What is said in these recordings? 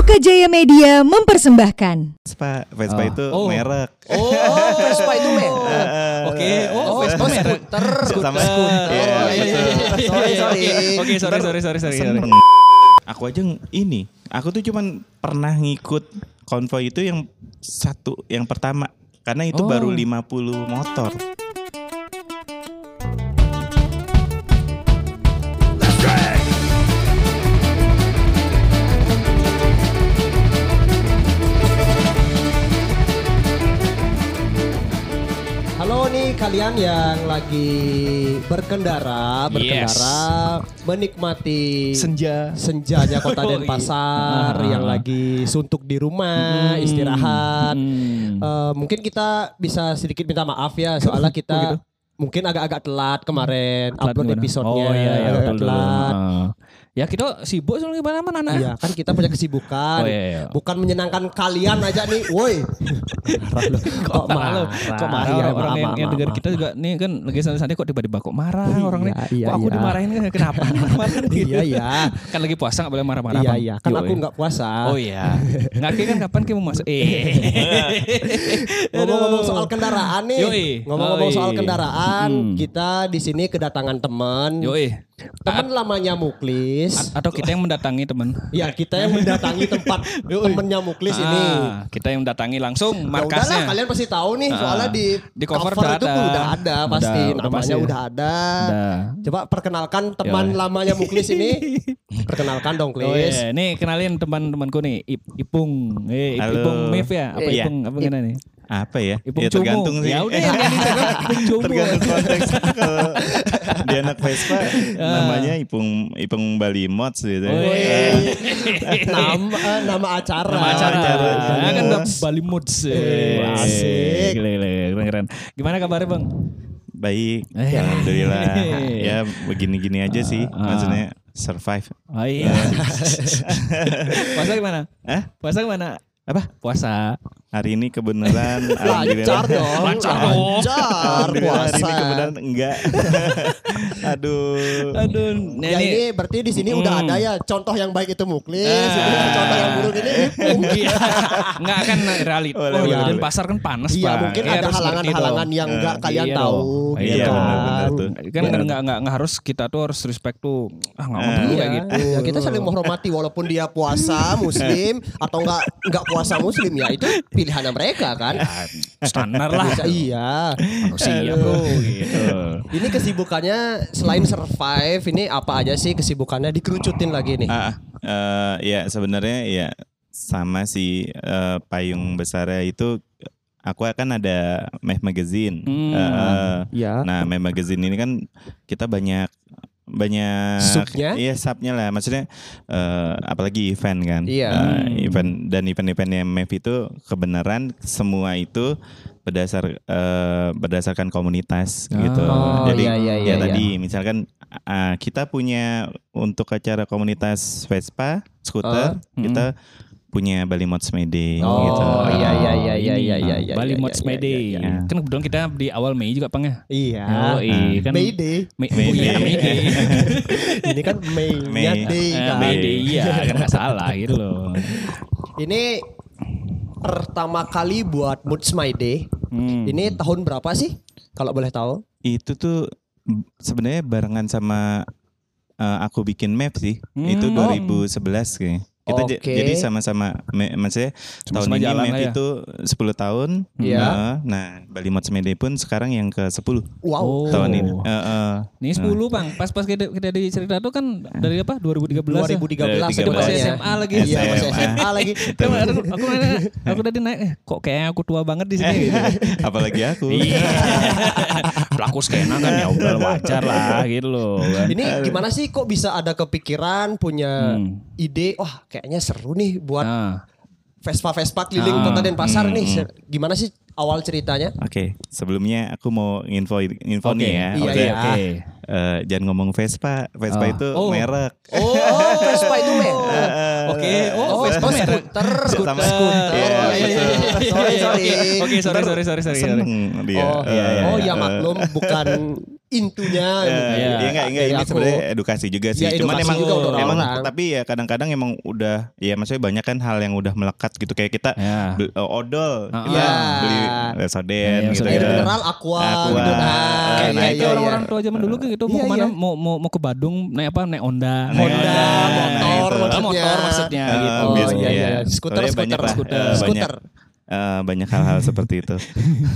Oka Jaya Media mempersembahkan Vespa, Vespa Oh. itu Oh. merek. Oh, Vespa itu merek. Oke, oh, Oh, Vespa merek. skuter. Sama Skuter. Iya, Oh, iya, iya, iya. Sorry, sorry. Oke, sorry, sorry, sorry, sorry. sorry. Aku aja ini, aku tuh cuman pernah ngikut konvoy itu yang satu, yang pertama. Karena itu Oh. baru 50 motor. Kalian yang lagi berkendara, berkendara, menikmati Senja. senjanya kota Oh, iya. Denpasar Ah. yang lagi suntuk di rumah, istirahat. Hmm. Eh, mungkin kita bisa sedikit minta maaf ya soalnya kita mungkin agak-agak telat kemarin Telat upload gimana? episodenya Oh iya, iya, agak telat. Ah. Ya kita sibuk soalnya gimana mana anak. Iya kan kita punya kesibukan, Oh, iya, iya. bukan menyenangkan kalian aja nih, woi. Kok marah? Kok marah Iya, orang, yang, yang dengar kita juga nih kan lagi santai-santai kok tiba-tiba kok marah Iya, orang nih. iya, kok aku iya. dimarahin kan kenapa gitu. Iya iya. Kan lagi puasa gak boleh marah-marah. Iya iya, kan aku nggak puasa. Oh iya. Ngaki kan kapan kita mau masuk? Eh. Ngomong-ngomong soal kendaraan nih. Ngomong-ngomong soal kendaraan, Hmm. kita di sini kedatangan teman. Yoi. Teman lamanya Muklis. Atau kita yang mendatangi teman. Ya kita yang mendatangi tempat temennya Muklis ini. Ah, kita yang mendatangi langsung Ya markasnya. kalian pasti tahu nih Ah, soalnya di, di cover udah itu ada. udah ada pasti Udah, udah namanya pasti. udah ada. Udah. Coba perkenalkan teman Yoi. lamanya Muklis ini. Perkenalkan dong Oh Klis. iya, nih kenalin teman-temanku nih, Ip, Ipung, eh Ip- Halo. Ipung Mif ya, apa Iya. Ipung apa gimana nih? Apa ya? Ipung ya Cumu. tergantung sih. Ya udah yang di Ipung Cumu. tergantung konteks. Kalau dia anak Vespa namanya Ipung Ipung Bali Mods gitu. Oh, iya. Eh, nama eh, nama acara. Nama acara. acara. Ah, kan udah Bali Moods. Eh, asik. Gila, gila, keren, keren. Gimana kabarnya bang? Baik, Eh. alhamdulillah. ya begini-gini aja sih, Ah. maksudnya survive. Oh iya. Puasa gimana? Eh? Puasa gimana? Apa? Puasa. Hari ini kebenaran Lancar dong. Lancar. Lancar hari ini puasa. kebenaran enggak. Aduh. Aduh, Ya ini, berarti di sini udah Hmm. ada ya contoh yang baik itu Muklis, Ah. contoh yang buruk ini. Iya. Enggak kan realit. Boleh, oh, boleh, dan pasar kan panas, Iya Pak. mungkin Ya, ada halangan-halangan yang enggak Eh, kalian iya tahu. dong. gitu Iya, kan. tuh. Kan enggak, enggak, enggak harus kita tuh harus respect tuh. Ah, enggak Eh. mau dulu Iya, kayak gitu. ya kita saling menghormati walaupun dia puasa muslim atau enggak enggak puasa muslim ya itu pilihannya mereka kan. Ah, standar lah. Bisa, iya. Manusia, Bro, gitu. Ini kesibukannya selain survive ini apa aja sih kesibukannya dikerucutin lagi nih. Ah, eh, ya sebenarnya ya sama sih eh, payung besarnya itu aku akan ada Meh Magazine. Hmm. Eh, Ya. nah, Meh Magazine ini kan kita banyak banyak Subnya? iya subnya lah maksudnya eh, apalagi event kan Iya. Hmm. event dan event-eventnya MEF itu kebenaran semua itu berdasar eh, berdasarkan komunitas gitu Oh, jadi iya, iya, ya iya, tadi misalkan ah, kita punya untuk acara komunitas Vespa skuter Hmm. kita punya Bali Mods May Day Oh, gitu iya, iya, iya, iya, Ini, iya, iya, iya, Bali iya, Mods iya, May Day. iya, iya. Kan kebetulan kita di awal Mei juga, Pang ya. Iya. Oh, iya kan. Mayday. May, May oh, iya, Day. May Day. Ini kan May, May. Day Eh, kan. May Day, iya kan nggak salah gitu loh. Ini pertama kali buat Moods My Day. Hmm. Ini tahun berapa sih? Kalau boleh tahu? itu tuh sebenarnya barengan sama eh, aku bikin map sih Hmm. itu Oh. 2011 kayaknya kita Oke. jadi sama-sama maksudnya tahun ini lah ya. itu 10 tahun Iya. Eh, nah Bali Mods Day pun sekarang yang ke 10 Wow. Oh. tahun ini Eh, eh. Ini 10 Bang. Pas-pas kita, kita di cerita tuh kan dari apa? 2013 ya. 2013 Dari Itu masih 13 sebenarnya. SMA lagi. Iya, masih SMA. SMA lagi. Aku, aku, aku tadi naik, eh, kok kayak aku tua banget di sini gitu. apalagi aku Iya. Pelaku skena kan ya udah wajar lah gitu loh. Kan. Ini gimana sih kok bisa ada kepikiran punya Hmm. ide wah kayaknya seru nih buat Nah, Vespa-Vespa keliling Ah. Kota Denpasar Hmm, nih. hmm. Gimana sih awal ceritanya? Oke, sebelumnya aku mau info info Oke. nih ya. Iya, iya. Oke. eh, jangan ngomong Vespa. Vespa Ah. itu Oh. merek. Oh, Vespa itu men. Oke, oh, Oh, Vespa merek. skuter. Skuter. Iya, Oh, iya, iya, iya. Sorry, sorry. Oke, sorry, sorry, sorry, sorry. sorry. Seneng dia. Oh, iya, iya, oh Eh, ya eh, maklum bukan intunya. Eh, gitu. Iya enggak enggak Jadi ini sebenarnya edukasi juga sih. Ya, Cuman emang juga untuk emang orang-orang. tapi ya kadang-kadang emang udah ya maksudnya banyak kan hal yang udah melekat gitu kayak kita Ya. beli- eh, odol kita ah. beli Ya, soden ya, gitu kan. mineral aqua, Aqua. gitu. Eh, Nah, Kayak nah, kayak itu orang-orang tua zaman dulu gitu mau Iya, ke mana iya. mau mau mau ke Badung naik apa naik Honda Honda, Honda, motor nah, motor maksudnya Eh, gitu Oh, iya, iya, ya. iya. Skuter, skuter, skuter. Eh, banyak hal-hal seperti itu.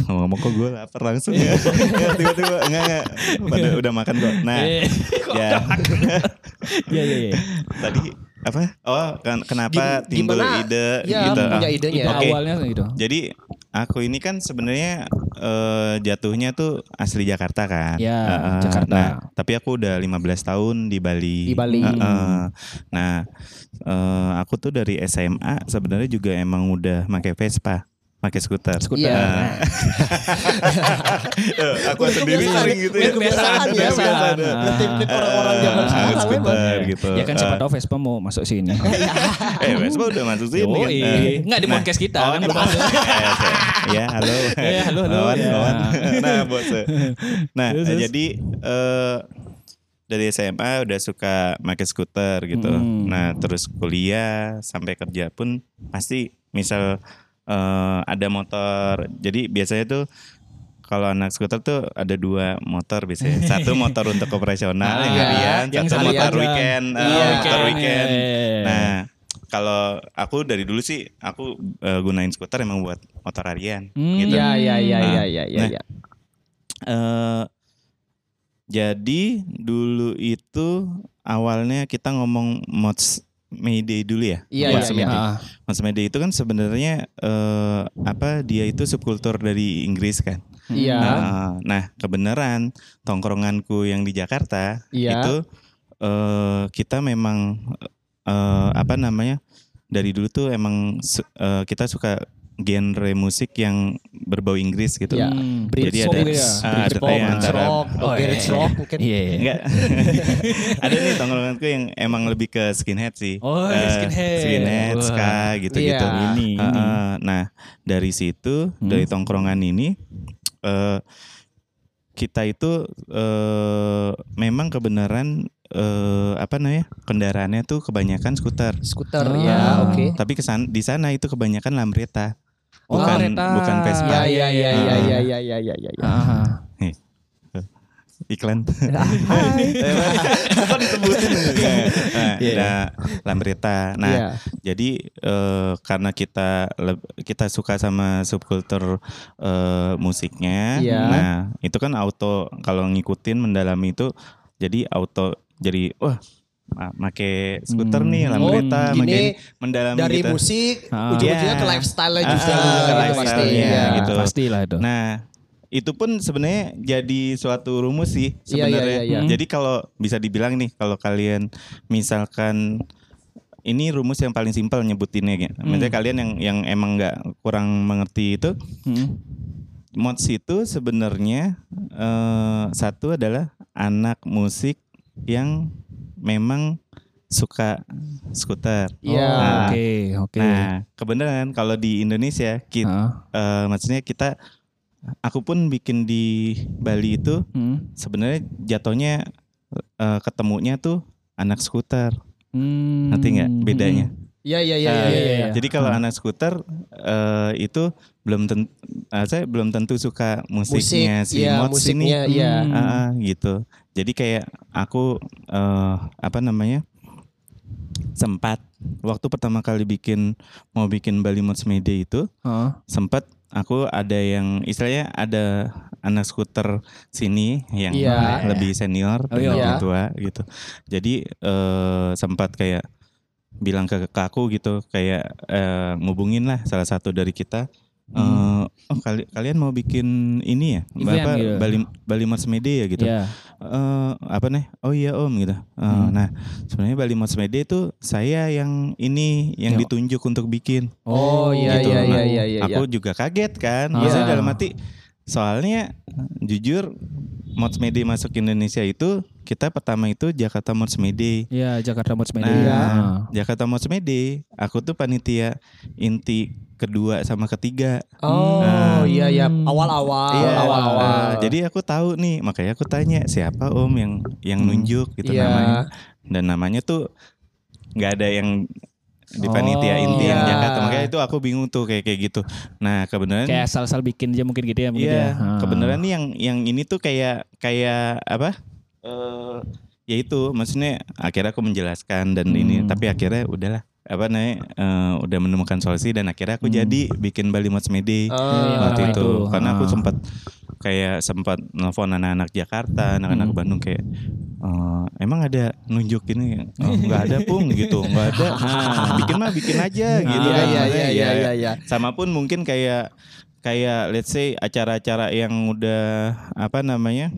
Ngomong kok gue lapar langsung ya. Nggak, Tiba-tiba enggak enggak. Pada udah makan kok. Nah, Eh, ya Iya iya iya. tadi apa? Oh, kan kenapa Gim- timbul gimana? ide Ya, gitu. punya Ah. idenya. Ide Oke. awalnya gitu. Jadi aku ini kan sebenarnya eh, jatuhnya tuh asli Jakarta kan. Ya, eh, Jakarta. Nah, tapi aku udah 15 tahun di Bali. Di Bali. Eh, eh. Nah, eh, aku tuh dari SMA sebenarnya juga emang udah pakai Vespa, pakai skuter. Skuter. Iya. Eh, aku Udah sendiri kebiasaan, sering gitu ya. kebiasaan Udah ya, kebiasaan. Ah. Ngetip-tip orang-orang zaman Eh, sekarang skuter gitu. Ya kan siapa Eh, tahu Vespa mau masuk sini. Eh, Vespa udah masuk sini kan. Yoi. Eh, Nggak di nah, podcast kita oh, kan di podcast. Ya, halo. Eh, halo, halo. Lawan, Ya. lawan. Nah, bos. Nah, jadi eh dari SMA udah suka pakai skuter gitu. Hmm. Nah, terus kuliah sampai kerja pun pasti misal eh, ada motor. Jadi biasanya tuh kalau anak skuter tuh ada dua motor biasanya. Satu motor untuk operasional yang Ah, harian, yang satu motor aja. weekend, eh, Iya, motor weekend. weekend. Nah, kalau aku dari dulu sih aku eh, gunain skuter emang buat motor harian Hmm. gitu. Iya, iya, iya, Nah, iya, iya, iya, nah. iya. Eh, jadi dulu itu awalnya kita ngomong mods Mayday dulu ya. Iya, Mods iya, iya. Mayday. Ah, Mayday itu kan sebenarnya eh, apa dia itu subkultur dari Inggris kan. Iya. Nah, nah, kebenaran tongkronganku yang di Jakarta Iya. itu eh, kita memang eh, apa namanya dari dulu tuh emang eh, kita suka genre musik yang berbau Inggris gitu. Iya. Hmm. Jadi ada- gitu ya. ah, ada Britpop, kayak Garage antara- rock, Oh, iya. rock mungkin. Iya. iya. Enggak. ada nih tongkronganku yang emang lebih ke skinhead sih. Oh, Eh, skinhead. Skinhead, Wah. ska gitu-gitu. Iya. Ini, ini. eh, nah, dari situ Hmm. dari tongkrongan ini eh kita itu eh memang kebenaran eh apa namanya? kendaraannya tuh kebanyakan skuter. Skuter Ah. ya, oke. Tapi kesan di sana itu kebanyakan Lambretta. Oh, bukan Lambretta. bukan Vespa. Iya, iya, iya, Ah. iya, iya, iya, iya, iya, iya, iya. Ah, Iklan. Hai. Kok disebutin? nah, Iya. nah, Lambretta. Nah, Iya. Jadi eh, karena kita kita suka sama subkultur eh, musiknya, Iya. nah itu kan auto kalau ngikutin mendalami itu jadi auto jadi wah make skuter Hmm. nih Lambretta, Oh, make mendalami Dari gitu. musik, Ah. ujung-ujungnya Iya. ke lifestyle Ah, juga ah, gitu pasti. lifestyle-nya Iya. gitu. Pastilah itu. Nah itu pun sebenarnya jadi suatu rumus sih Iya, iya, sebenarnya. iya, iya. Jadi kalau bisa dibilang nih kalau kalian misalkan ini rumus yang paling simpel nyebutinnya gitu. Hmm. Maksudnya kalian yang yang emang nggak kurang mengerti itu Hmm. mods itu sebenarnya eh, satu adalah anak musik yang memang suka skuter. Iya. Oh, Nah, Oke, oke. Nah, kebenaran kalau di Indonesia kita Ah, eh, maksudnya kita aku pun bikin di Bali itu hmm. sebenarnya jatuhnya eh, ketemunya tuh anak skuter. Hmm. Ngerti nggak bedanya? Iya, iya, iya, iya. Jadi kalau Hmm. anak skuter eh, itu belum tentu saya belum tentu suka musiknya Musik, si iya, Mods ini. musiknya, iya. Hmm. Ah, gitu. Jadi kayak aku eh, apa namanya? sempat waktu pertama kali bikin mau bikin Bali Mods Media itu Ah. sempat aku ada yang istilahnya ada anak skuter sini yang Iya. lebih senior Oh, iya. lebih tua gitu jadi eh, sempat kayak bilang ke, ke aku gitu kayak eh, ngubungin lah salah satu dari kita eh, oh kali, kalian mau bikin ini ya. Event apa gitu. Bali Bali Mods Media gitu Iya. Eh, apa nih oh iya om gitu Eh, Hmm. nah sebenarnya Bali Mods Media itu saya yang ini yang Yo. ditunjuk untuk bikin Oh, iya, gitu. iya, iya, Nah, iya, iya. aku juga kaget kan. Ah. Biasanya dalam hati soalnya jujur mods media masuk Indonesia itu kita pertama itu Jakarta Mods Mede. Iya, Jakarta Mods Media. Nah, Jakarta Mods Mede, aku tuh panitia inti kedua sama ketiga. Oh Nah. iya iya awal-awal Iya, awal-awal. eh, jadi aku tahu nih, makanya aku tanya siapa Om yang yang nunjuk gitu Iya. namanya. Dan namanya tuh nggak ada yang di panitia Oh. inti yang Iya. Jakarta. Makanya itu aku bingung tuh kayak kayak gitu. Nah, kebenaran Kayak asal-asal bikin aja mungkin gitu ya. Mungkin Iya, ya. Ah. kebenaran nih yang yang ini tuh kayak kayak apa? Eh ya itu maksudnya akhirnya aku menjelaskan dan ini Hmm. tapi akhirnya udahlah apa namanya eh, udah menemukan solusi dan akhirnya aku Hmm. jadi bikin Bali Mods Mede Oh, Iya, waktu iya, itu itu. karena aku Ah. sempat kayak sempat nelfon anak-anak Jakarta, anak-anak Hmm. Bandung kayak "Eh, emang ada nunjuk ini oh, nggak ada pung gitu nggak ada Ah, bikin mah bikin aja gitu Iya kan. iya iya iya ya, iya iya. sama pun mungkin kayak kayak let's say acara-acara yang udah apa namanya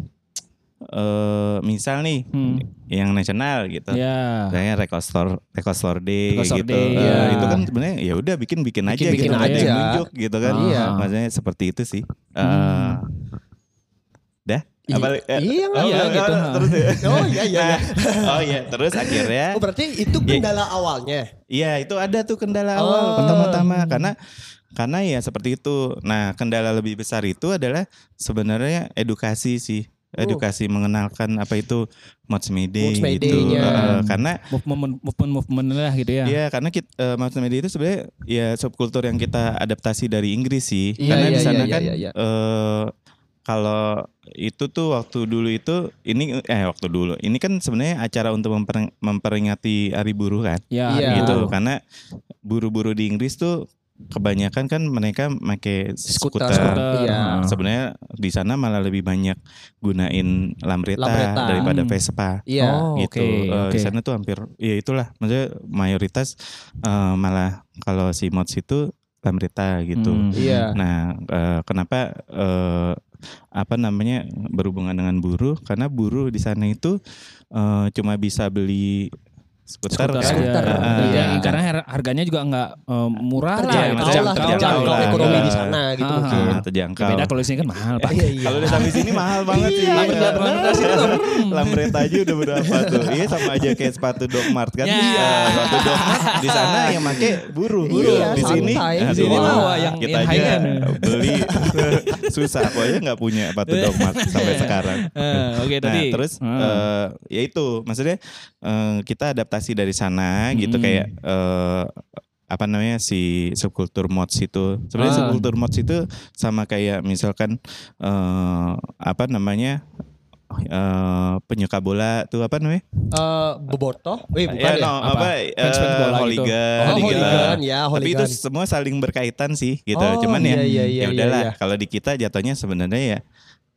eh misal nih Hmm. yang nasional gitu Iya. Misalnya record store record store day Record store gitu day, Eh, iya. itu kan sebenarnya ya udah bikin bikin aja Bikin-bikin gitu nggak ada yang aja. nunjuk gitu kan Iya. maksudnya seperti itu sih Eh, Hmm. dah I- apa eh, iya, oh, iya, oh, gitu. terus ya. Oh iya iya. iya. oh iya terus akhirnya Oh berarti itu Iya. kendala awalnya. Iya itu ada tuh kendala Oh. awal pertama-tama karena karena ya seperti itu. Nah kendala lebih besar itu adalah sebenarnya edukasi sih, edukasi mengenalkan apa itu mods media gitu. Eh, karena Movement movement movement lah gitu ya. ya karena kita uh, mods media itu sebenarnya ya subkultur yang kita adaptasi dari Inggris sih. Iya, karena iya, di sana iya, kan iya, iya. eh, kalau itu tuh waktu dulu itu ini eh waktu dulu ini kan sebenarnya acara untuk memper- memperingati Hari Buruh kan Ya, Iya. gitu gitu. karena buru-buru di Inggris tuh kebanyakan kan mereka pakai Skuter. skuter. Skuter. Iya. Heeh. Sebenarnya di sana malah lebih banyak gunain lambretta, Lambretta. daripada Hmm. Vespa. Iya. Oh, gitu. oke, Eh, Di oke. sana tuh hampir ya itulah maksudnya mayoritas eh, malah kalau si mods itu lambretta gitu. Hmm. Iya. Nah, eh, kenapa eh, apa namanya berhubungan dengan buruh? Karena buruh di sana itu eh, cuma bisa beli skuter, Skuter kan? Eh, Iya, eh, karena har- harganya juga nggak eh, murah lah. Iya, gitu. maksudnya Terjangkau lah, terjangkau lah. ekonomi di Iya. sana gitu Ah, mungkin. ah, terjangkau. Beda kalau di sini kan mahal pak. Iya iya. Kalau udah sampai sini mahal banget sih. Lambretta- Iya. lambretta sini tuh. Lambretta aja udah berapa tuh? Iya sama aja kayak sepatu Doc Mart kan. Ya. Iya. Sepatu Doc Mart di sana yang make buruh. Iya, di sini. Di sini mah wah, yang- kita aja beli susah. Aku aja nggak punya sepatu Doc Mart sampai sekarang. Eh, Oke Nah tadi. terus Hmm. eh, ya itu maksudnya kita adaptasi dari sana gitu Hmm. kayak eh, apa namanya si subkultur mods itu sebenarnya Ah. subkultur mods itu sama kayak misalkan eh, apa namanya eh, penyuka bola tuh apa namanya Eh, Bobotoh? Eh bukan ya, ya? no, Apa? apa, bola gitu. hooligan, Oh, gitu. hooligan, ya, Tapi itu semua saling berkaitan sih gitu. Oh, Cuman ya, iya, iya, iya, ya udahlah. iya, iya. Kalau di kita jatuhnya sebenarnya ya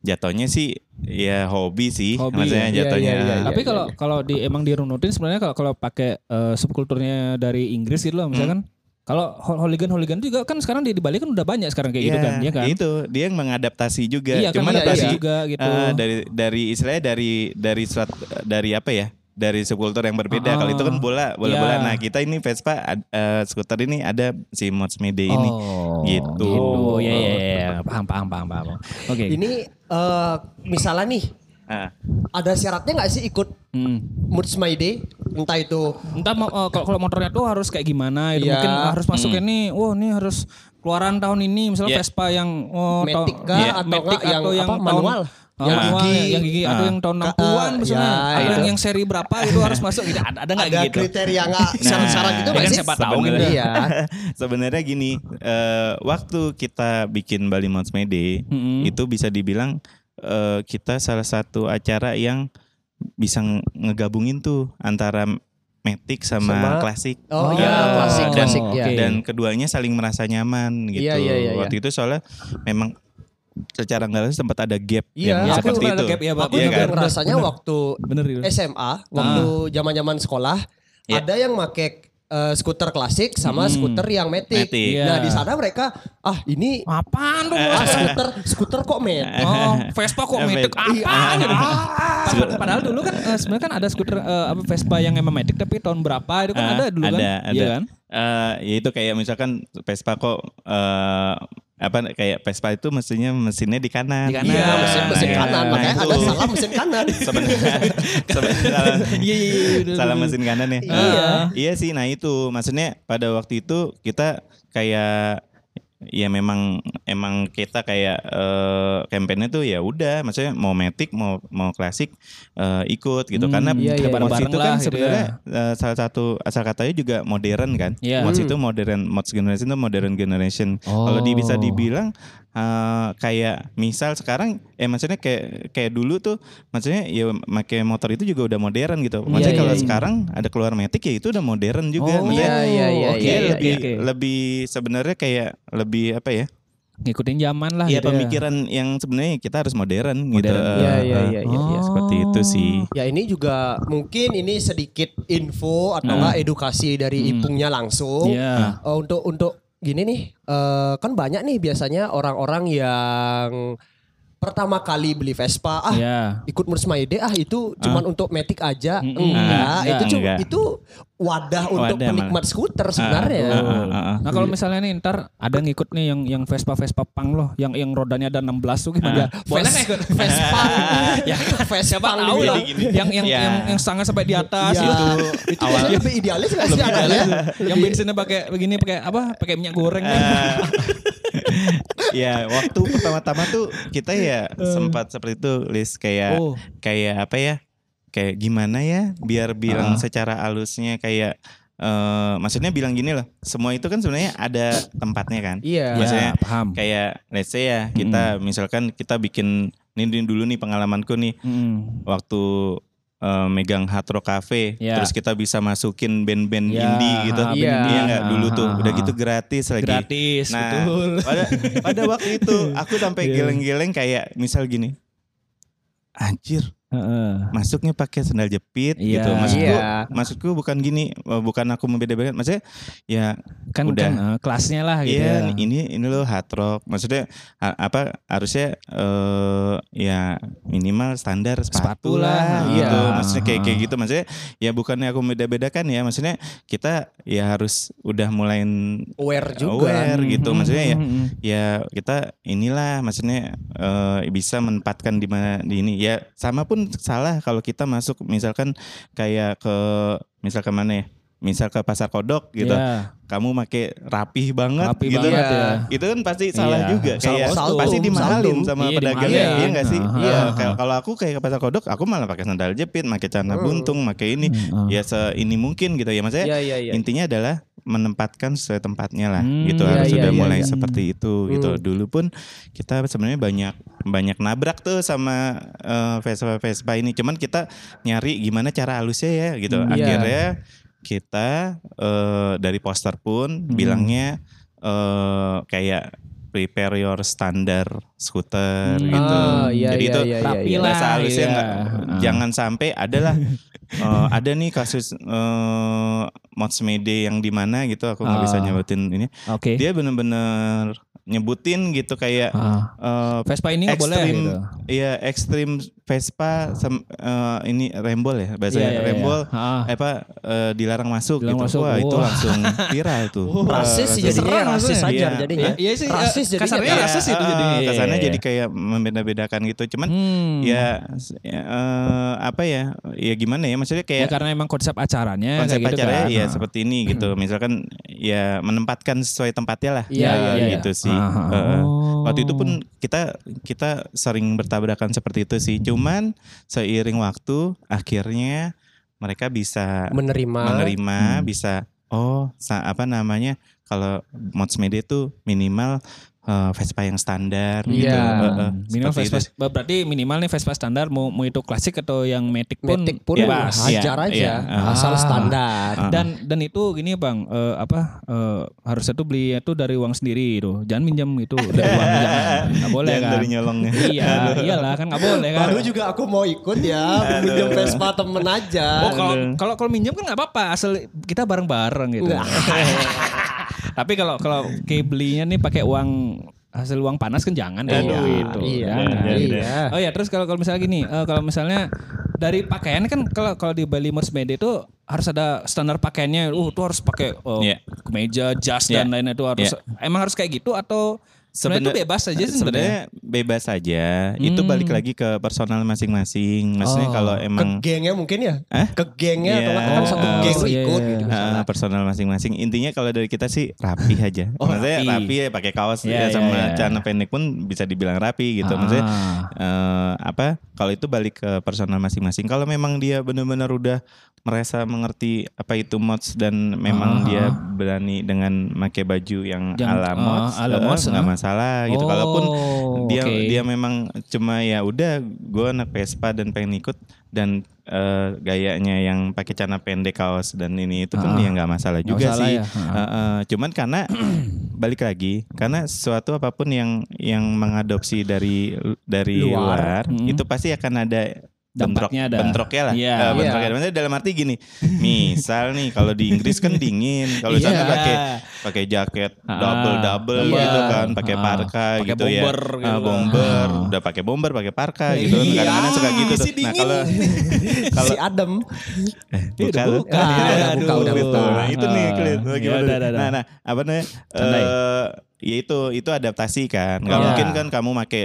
jatuhnya sih ya hobi sih, Hobi, maksudnya ya. Iya, jatuhnya. iya, iya, iya. Tapi kalau kalau di emang dirunutin sebenarnya kalau kalau pakai eh, subkulturnya dari Inggris gitu loh misalkan kalau hooligan hooligan juga kan sekarang di, di Bali kan udah banyak sekarang kayak gitu Iya, kan ya kan Itu dia yang mengadaptasi juga. iya kan Cuman iya, adaptasi tadi juga gitu eh, dari dari istilahnya dari dari surat dari apa ya? Dari subkultur yang berbeda. Ah. Kalau itu kan bola, bola bola. Iya. Nah kita ini Vespa, eh, skuter ini ada si Mods Mede ini. Oh, Gitu. gitu. Ya ya ya, paham paham paham paham. Oke. Ini eh misalnya nih Ah. ada syaratnya nggak sih ikut Hmm. Moods My Day? Entah itu Entah mau eh, kalau kalau motornya tuh harus kayak gimana gitu. Iya. Mungkin harus masuk ini, wah ini harus keluaran tahun ini misalnya Yeah. Vespa yang oh, Matic tahun- kah Iya, atau Matic yang, atau yang apa, tahun- manual? Oh, yang gigi. ya, yang gigi atau Ah. yang tahun Ka- 60-an ah, misalnya. ya, ada itu. yang seri berapa itu harus masuk gitu. Ada ada nggak ada gitu? kriteria nggak syarat-syarat gitu ya nggak kan sih? siapa tahu gitu. Sebenarnya- Iya. Sebenarnya gini, eh, waktu kita bikin Bali Mounts Mede Mm-mm. itu bisa dibilang eh, kita salah satu acara yang bisa nge- ngegabungin tuh antara Matic sama, Sama- klasik. Oh, iya, Eh, klasik, dan, klasik, oh, ya. oke. dan keduanya saling merasa nyaman gitu. Iya, iya, iya, Waktu itu soalnya memang secara nggak langsung sempat ada gap Iya, yang aku seperti juga ada itu. gap, ya, Pak. Aku Iya juga kan? ngerasanya Bener. waktu Bener gitu. SMA, waktu zaman-zaman sekolah, Iya. ada yang make eh, skuter klasik sama Hmm. skuter yang matic. Matic. Nah Iya. di sana mereka, ah ini Apaan dong? ah, skuter skuter kok matic. Oh, Vespa kok Eh, Matic Matic. apaan gitu. Padahal, padahal dulu kan eh, sebenarnya kan ada skuter eh, apa Vespa yang emang Matic tapi tahun berapa itu kan Ah, ada dulu kan? ada, Iya ada. kan? Eh, ya itu kayak misalkan Vespa kok eh, apa kayak Vespa itu mestinya mesinnya di kanan. Di kanan. Iya, mesin mesin Iya, kanan. nah, Makanya itu. ada salah mesin kanan. sebenarnya sebenarnya salah, Iya iya iya. salah mesin kanan ya. Iya. Iya sih, nah itu maksudnya pada waktu itu kita kayak ya memang emang kita kayak eh campaign tuh ya udah maksudnya mau matic mau mau klasik eh, ikut gitu Hmm, karena iya, iya. mods itu kan gitu sebenarnya eh, salah satu asal katanya juga modern kan Iya. mods Hmm. itu modern mods generation itu modern generation kalau di, bisa dibilang eh, kayak misal sekarang eh maksudnya kayak kayak dulu tuh maksudnya ya pakai motor itu juga udah modern gitu maksudnya Iya, kalau iya. sekarang ada keluar matic ya itu udah modern juga Oh, maksudnya iya, iya, Oke, iya, iya, lebih iya. lebih sebenarnya kayak lebih apa ya? Ngikutin zaman lah Iya gitu ya. pemikiran yang sebenarnya kita harus modern, gitu. Modern. Iya, iya, Eh, iya, iya, iya. Seperti itu sih. Ya ini juga mungkin ini sedikit info atau enggak edukasi dari Ipungnya langsung. Iya. Eh, untuk untuk gini nih, eh, kan banyak nih biasanya orang-orang yang pertama kali beli Vespa, ah Iya. ikut Murs Maide ah itu cuman untuk metik aja. Mm-mm. Enggak, Enggak, itu cuma enggak. itu wadah untuk Wadah, penikmat skuter sebenarnya. Ah, ah, ah, ah. Nah kalau misalnya nih ntar ada ngikut nih yang yang Vespa Vespa pang loh, yang yang rodanya ada 16 tuh gimana? Boleh nggak ikut? Vespa. ya Vespa tahu lah. Yang yang Ya. yang yang sangat sampai di atas Iya. itu. itu biasanya lebih idealis nggak sih anaknya? yang bensinnya pakai begini pakai apa? Pakai minyak goreng. Eh, ya waktu pertama-tama tuh kita ya sempat seperti itu list kayak Oh. kayak apa ya kayak gimana ya biar bilang Ah. secara halusnya kayak eh maksudnya bilang gini loh semua itu kan sebenarnya ada tempatnya kan Iya. maksudnya Ya, paham. kayak let's say ya kita misalkan kita bikin ini ini dulu nih pengalamanku nih Mm. waktu eh, megang Hard Rock Cafe Ya. terus kita bisa masukin band-band Ya, indie gitu Iya. band indie. nggak dulu tuh udah gitu gratis lagi gratis nah betul. pada pada waktu itu aku sampai Iya. geleng-geleng kayak misal gini anjir Heeh. masuknya pakai sandal jepit Iya. gitu maksudku Iya. maksudku bukan gini eh, bukan aku membeda-bedakan maksudnya ya Kan Udah. kan eh, kelasnya lah gitu Iya, ya. ini ini loh hard rock. Maksudnya ha- apa harusnya eh ya minimal standar sepatu, Sepatu lah lah. gitu. Iya. Maksudnya kayak kayak gitu. Maksudnya ya bukannya aku beda-bedakan ya. Maksudnya kita ya harus udah mulai Aware juga. aware gitu. Maksudnya ya Mm-mm. ya kita inilah maksudnya eh, bisa menempatkan di mana di ini. Ya sama pun salah kalau kita masuk misalkan kayak ke misal ke mana ya? Misal ke pasar kodok gitu Iya. kamu make rapih banget Rapi gitu banget Iya. ya. itu kan pasti salah Iya. juga Salah kayak pasti dimahalin sama Iya, pedagangnya iya nggak sih Aha, iya aha. kalau kalau aku kayak ke pasar kodok aku malah pakai sandal jepit pakai celana Hmm. buntung pakai ini Hmm, ya se ini mungkin gitu ya maksudnya Iya, iya, iya. intinya adalah menempatkan sesuai tempatnya lah Hmm, gitu iya, harus iya, sudah iya, mulai iya. seperti itu gitu Hmm. dulu pun kita sebenarnya banyak banyak nabrak tuh sama eh, Vespa Vespa ini cuman kita nyari gimana cara halusnya ya gitu Hmm, iya. akhirnya kita eh, dari poster pun Hmm. bilangnya eh kayak prepare your standar scooter Hmm. gitu. Ah, iya, Jadi iya, itu iya, iya, iya. bahasa halusnya iya. nggak Ah. jangan sampai adalah eh, ada nih kasus eh mods mede yang di mana gitu aku nggak bisa Ah. nyebutin ini. Oke. Dia bener-bener nyebutin gitu kayak Ah. eh Vespa ini nggak boleh gitu. iya ekstrim Vespa sem- eh, ini rembol ya bahasa Iya, iya, iya. rembol Ah. eh, apa eh, dilarang masuk Dilarang gitu masuk. wah itu Wah. langsung viral tuh Eh, Rasis sih langsung- jadinya Serang rasis maksudnya. aja Iya. jadinya. Iya sih, Rasis jadinya. kasarnya Iya, rasis itu jadinya. kesannya Iya. jadi kayak membeda-bedakan gitu cuman Hmm. ya ya, eh, apa ya ya gimana ya maksudnya Ya kayak karena emang konsep acaranya konsep kayak gitu acaranya kan. ya Ah. seperti ini gitu misalkan ya menempatkan sesuai tempatnya lah Iya, Ya, iya, iya. gitu sih Eh, Oh. waktu itu pun kita kita sering bertabrakan seperti itu sih cuman seiring waktu akhirnya mereka bisa menerima. menerima Hmm. bisa oh apa namanya kalau mods media itu minimal eh, Vespa yang standar Iya. gitu eh, minimal Vespa, itu. berarti minimal nih Vespa standar mau mau itu klasik atau yang Matic pun, Metik pun bebas. iya, hajar aja, iya. Ah. asal standar. Ah. Dan dan itu gini bang, eh, apa eh, harusnya tuh beli itu dari uang sendiri itu, jangan minjam itu dari uang jangan, nggak boleh Jangan kan? dari nyolongnya Iya, iyalah kan nggak boleh kan. Baru juga aku mau ikut ya, minjem Vespa temen aja. Oh kalau kalau kalau minjam kan nggak apa-apa, asal kita bareng-bareng gitu. Tapi kalau kalau kayak belinya nih pakai uang hasil uang panas kan jangan deh Iya, gitu. iya, Jangan. iya. Oh ya terus kalau kalau misalnya gini, eh, kalau misalnya dari pakaian kan kalau kalau di Bali Media itu harus ada standar pakaiannya. Uh, tuh harus pakai eh, Iya. kemeja, jas Iya. dan lain itu harus. Emang harus kayak gitu atau Sebenarnya itu bebas aja sih sebenarnya bebas saja. Itu balik Hmm. lagi ke personal masing-masing. Maksudnya Oh, kalau Ke emang gengnya mungkin ya? Hah? Ke gengnya atau Iya. kan satu Oh, geng iya, ikut iya. gitu. Ah, misalnya. personal masing-masing. Intinya kalau dari kita sih rapi aja. Oh, Maksudnya rapi. rapi ya pakai kaos Iya, ya, sama iya, iya. celana pendek pun bisa dibilang rapi gitu. Maksudnya Ah. eh, apa? Kalau itu balik ke personal masing-masing. Kalau memang dia benar-benar udah merasa mengerti apa itu mods dan memang Ah. dia berani dengan pakai baju yang Yang, ala ah, mods, ala eh, mods, nggak ah. Masalah gitu. Oh, Kalaupun dia oke. dia memang cuma ya udah gue anak Vespa dan pengen ikut dan eh, gayanya yang pakai celana pendek kaos dan ini itu pun Ah. ya nggak masalah juga masalah sih. ya. Ah. Eh, eh, cuman karena balik lagi karena sesuatu apa pun yang yang mengadopsi dari dari Luar. luar, Hmm. itu pasti akan ada bentrok Dampaknya ada. bentroknya lah. Iya. Eh, bentroknya. Iya. Maksudnya dalam arti gini, misal nih kalau di Inggris kan dingin, kalau di sana Iya. pakai pakai jaket double double Iya. gitu kan, pakai Ah. parka Pakai gitu bomber ya. gitu bomber, Ah. udah pakai bomber, pakai parka gitu. kan. Iya, Kadang-kadang suka gitu tuh. Nah, dingin. kalau si Adam. buka lu. buka. Ah, buka, udah Gitu. buka. Nah, itu nih Clint. Ah, Gimana ya, nih? udah, udah, Nah, nah, apa namanya? Candai. Eh, ya itu itu adaptasi kan. Gak Iya. mungkin kan kamu make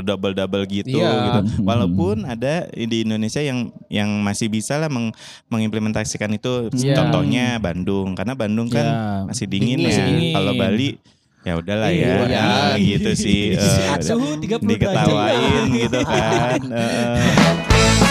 double double gitu Iya. gitu. Hmm. Walaupun ada di Indonesia yang yang masih bisa lah meng- mengimplementasikan itu. Iya. Contohnya Bandung karena Bandung kan Iya. masih dingin, Dingin. ya. Masih dingin. Kalau Bali ya udahlah ya. Nah, gitu sih. eh, 30 diketawain gitu kan. Eh,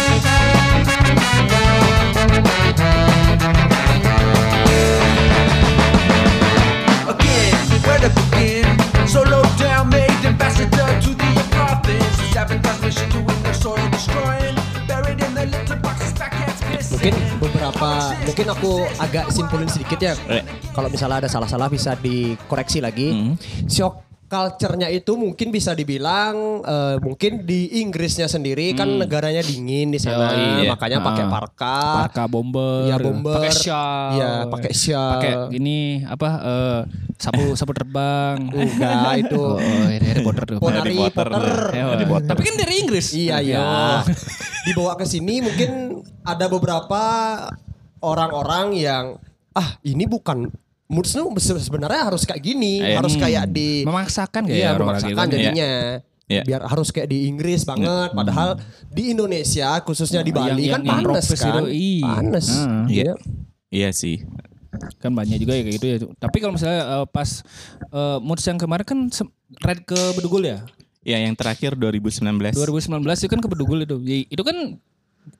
where to begin? Solo down, made ambassador to the province. Sabotage mission to win the soil destroying. Buried in the litter boxes, backhands missing. Mungkin beberapa, mungkin aku agak simpulin sedikit ya. Eh. Kalau misalnya ada salah-salah bisa dikoreksi lagi. Hmm. Shock culture-nya itu mungkin bisa dibilang eh, mungkin di Inggrisnya sendiri kan negaranya dingin di sana, Oh, iya. makanya pakai Ah. parka. Parka bomber, Iya, bomber. pakai shawl, Iya, pakai shawl. pakai ini apa eh, sapu sapu terbang. Enggak itu. Oh, oh, ini Harry Potter tuh. Oh, Harry Harry Potter. Eh, Harry Potter. Tapi kan dari Inggris. Iya iya. Dibawa ke sini mungkin ada beberapa orang-orang yang ah ini bukan moods se- sebenarnya harus kayak gini, Iya. harus Hmm. kayak di memaksakan kayak Iya, memaksakan gitu. jadinya. Iya. Biar harus kayak di Inggris banget, padahal di Indonesia khususnya di Bali Yang- kan yang- panas kan. itu, iya. Panas. Ah. Iya. Iya sih. kan banyak juga ya kayak gitu ya. Tapi kalau misalnya eh, pas eh, moods yang kemarin kan red ke Bedugul ya. Ya yang terakhir 2019. 2019 itu kan ke Bedugul itu. Ya, Itu kan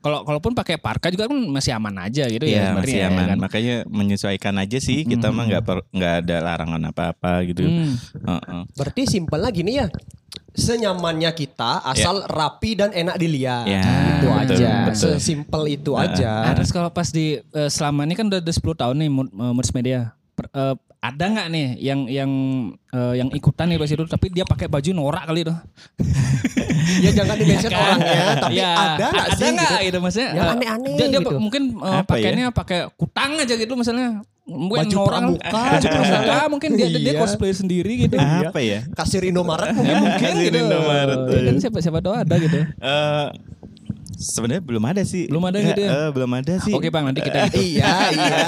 kalau kalaupun pakai parka juga kan masih aman aja gitu ya. Iya sebenarnya masih ya aman. kan. Makanya menyesuaikan aja sih. Kita mah nggak per- nggak ada larangan apa-apa gitu. Hmm. Heeh. Berarti simpel lagi nih ya. Senyamannya kita asal rapi dan enak dilihat. Ya, itu betul, aja. betul. Sesimpel itu Nah, aja. terus kalau pas di eh, selama ini kan udah, udah 10 tahun nih Mood- eh, Moods Media. Per- eh, ada nggak nih yang yang eh, yang ikutan nih pas itu tapi dia pakai baju norak kali itu. ya jangan di mention Iya kan? orangnya, tapi Iya. ada nggak ada sih? nggak gitu? gitu maksudnya? Yang eh, aneh-aneh Dia, dia gitu. mungkin Apa pakainya pakai kutang aja gitu misalnya. Mungkin Baju norak, pramuka. baju pramuka mungkin dia dia Iya. cosplay sendiri gitu. Apa ya? Kasir Indomaret Ya, mungkin. mungkin Kasih gitu. Indomaret. Ya kan siapa siapa tahu ada gitu. Eh Sebenarnya belum ada sih. Belum ada gitu ya? Eh, belum ada sih. Oke Bang, nanti kita itu. iya, iya.